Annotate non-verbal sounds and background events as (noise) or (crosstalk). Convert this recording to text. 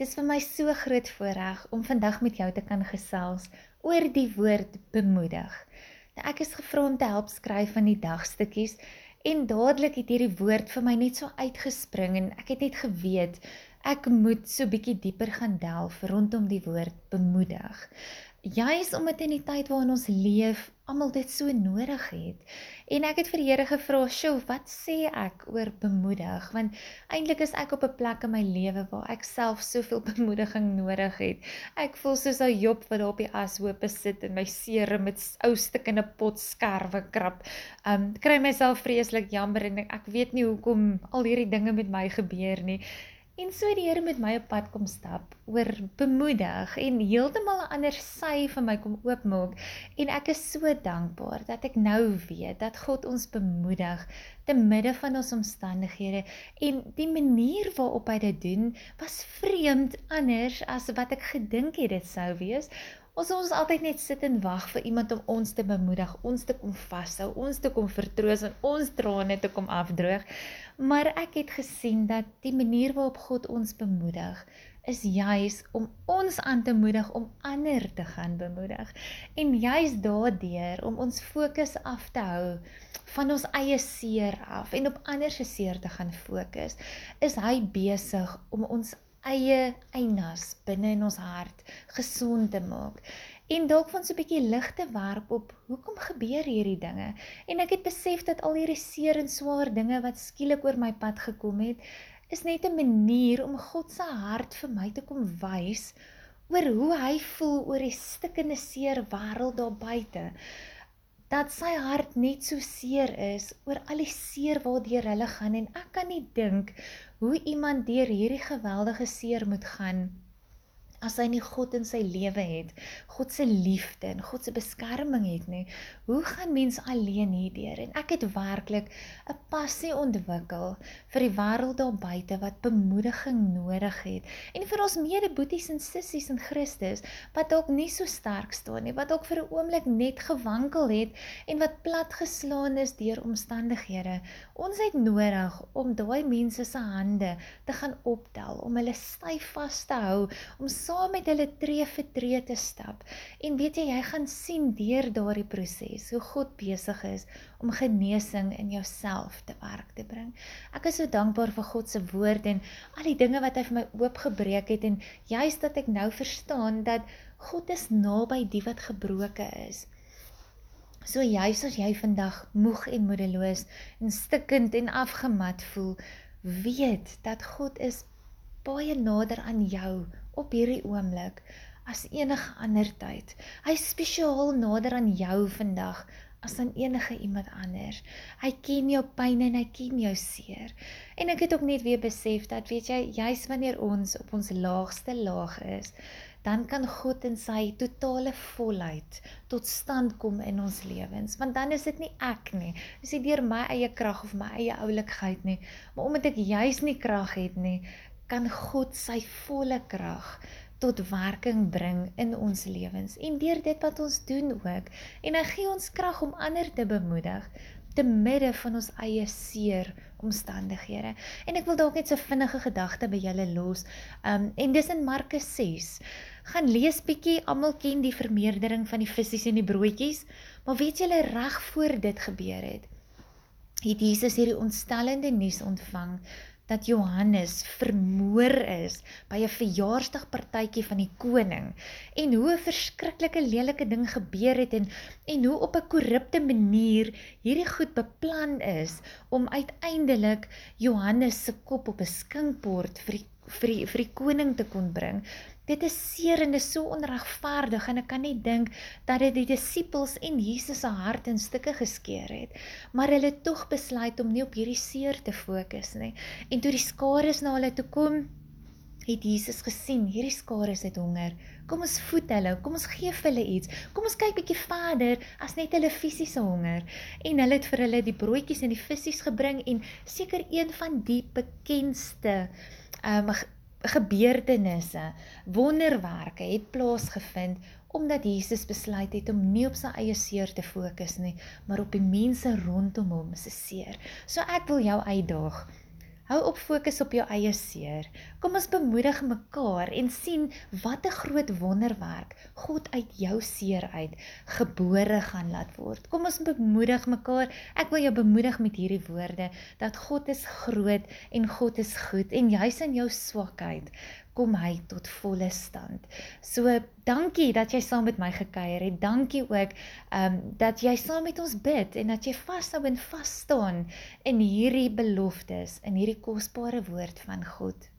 Dis vir my so groot voorreg om vandag met jou te kan gesels oor die woord bemoedig. Nou ek is gevra om te help skryf van die dagstukkies en dadelik het hierdie woord vir my net so uitgespring en ek het net geweet ek moet so bietjie dieper gaan delf rondom die woord bemoedig juis omdat in die tyd waarin ons leef almal dit so nodig het. En ek het vir die Here gevra, "Sjoe, wat sê ek oor bemoedig?" Want eintlik is ek op 'n plek in my lewe waar ek self soveel (laughs) bemoediging nodig het. Ek voel soos 'n Job wat daar op die ashoope sit en my seere met ou stuk in 'n pot skerwe krap. Um kry myself vreeslik jammer en ek weet nie hoekom al hierdie dinge met my gebeur nie. En so die Here met my op pad kom stap oor bemoedig en heeltemal 'n ander sy vir my kom oopmaak. En ek is so dankbaar dat ek nou weet dat God ons bemoedig te midde van ons omstandighede. En die manier waarop hy dit doen was vreemd anders as wat ek gedink het dit sou wees. Ons ons altyd net sit en wag vir iemand om ons te bemoedig, ons te kom vashou, ons te kom vertroos en ons trane te kom afdroog. Maar ek het gesien dat die manier waarop God ons bemoedig is juis om ons aan te moedig om ander te gaan bemoedig. En juis daardeur om ons fokus af te hou van ons eie seer af en op ander se seer te gaan fokus is hy besig om ons eie einas binne in ons hart gesond te maak en dalk van so 'n bietjie lig te werp op hoekom gebeur hierdie dinge? En ek het besef dat al hierdie seer en swaar dinge wat skielik oor my pad gekom het is net 'n manier om God se hart vir my te kom wys oor hoe hy voel oor die stikkende seer wêreld daar buite. Dat sy hart net so seer is oor al die seer waardeur hulle gaan en ek kan nie dink hoe iemand deur hierdie geweldige seer moet gaan as hy nie God in sy lewe het, God se liefde en God se beskerming het nie, hoe gaan mens alleen hierdeur? En ek het werklik 'n passie ontwikkel vir die wêreld daar buite wat bemoediging nodig het en vir ons medeboeties en sissies in Christus wat dalk nie so sterk staan nie, wat dalk vir 'n oomblik net gewankel het en wat platgeslaan is deur omstandighede. Ons het nodig om daai mense se hande te gaan optel, om hulle styf vas te hou, om saam met hulle tree vir tree te stap. En weet jy, jy gaan sien deur daardie proses hoe God besig is om genesing in jouself te werk te bring. Ek is so dankbaar vir God se woord en al die dinge wat hy vir my oopgebreek het en juist dat ek nou verstaan dat God is naby die wat gebroke is. So juis as jy vandag moeg en moedeloos en stikkend en afgemat voel, weet dat God is baie nader aan jou op hierdie oomblik as enige ander tyd. Hy is spesiaal nader aan jou vandag as aan enige iemand anders. Hy ken jou pyn en hy ken jou seer. En ek het ook net weer besef dat weet jy, juis wanneer ons op ons laagste laag is, dan kan God in sy totale volheid tot stand kom in ons lewens. Want dan is dit nie ek nie. Dis nie deur my eie krag of my eie oulikheid nie, maar omdat ek juis nie krag het nie, kan God sy volle krag tot werking bring in ons lewens en deur dit wat ons doen ook en hy gee ons krag om ander te bemoedig te midde van ons eie seer omstandighede. En ek wil dalk net so vinnige gedagte by julle los. Um en dis in Markus 6. Gaan lees bietjie, almal ken die vermeerdering van die visse en die broodjies, maar weet julle reg voor dit gebeur het, het Jesus hierdie ontstellende nuus ontvang dat Johannes vermoor is by 'n verjaarsdagpartytjie van die koning en hoe 'n verskriklike lelike ding gebeur het en en hoe op 'n korrupte manier hierdie goed beplan is om uiteindelik Johannes se kop op 'n skinkbord vir die vir die, vir die koning te kon bring Dit is seer en dit is so onregverdig en ek kan nie dink dat dit die disippels en Jesus se hart in stukke geskeur het. Maar hulle het tog besluit om nie op hierdie seer te fokus nie. En toe die skare na hulle toe kom, het Jesus gesien, hierdie skare het honger. Kom ons voed hulle, kom ons gee vir hulle iets. Kom ons kyk bietjie verder as net hulle fisiese honger. En hulle het vir hulle die broodjies en die visse gebring en seker een van die bekendste um gebeurtenisse, wonderwerke het plaasgevind omdat Jesus besluit het om nie op sy eie seer te fokus nie, maar op die mense rondom hom se seer. So ek wil jou uitdaag. Hou op fokus op jou eie seer. Kom ons bemoedig mekaar en sien wat 'n groot wonderwerk God uit jou seer uit gebore gaan laat word. Kom ons bemoedig mekaar. Ek wil jou bemoedig met hierdie woorde dat God is groot en God is goed en jy's in jou swakheid kom hy tot volle stand. So dankie dat jy saam met my gekuier het. Dankie ook ehm um, dat jy saam met ons bid en dat jy vashou en vas staan in hierdie beloftes, in hierdie kosbare woord van God.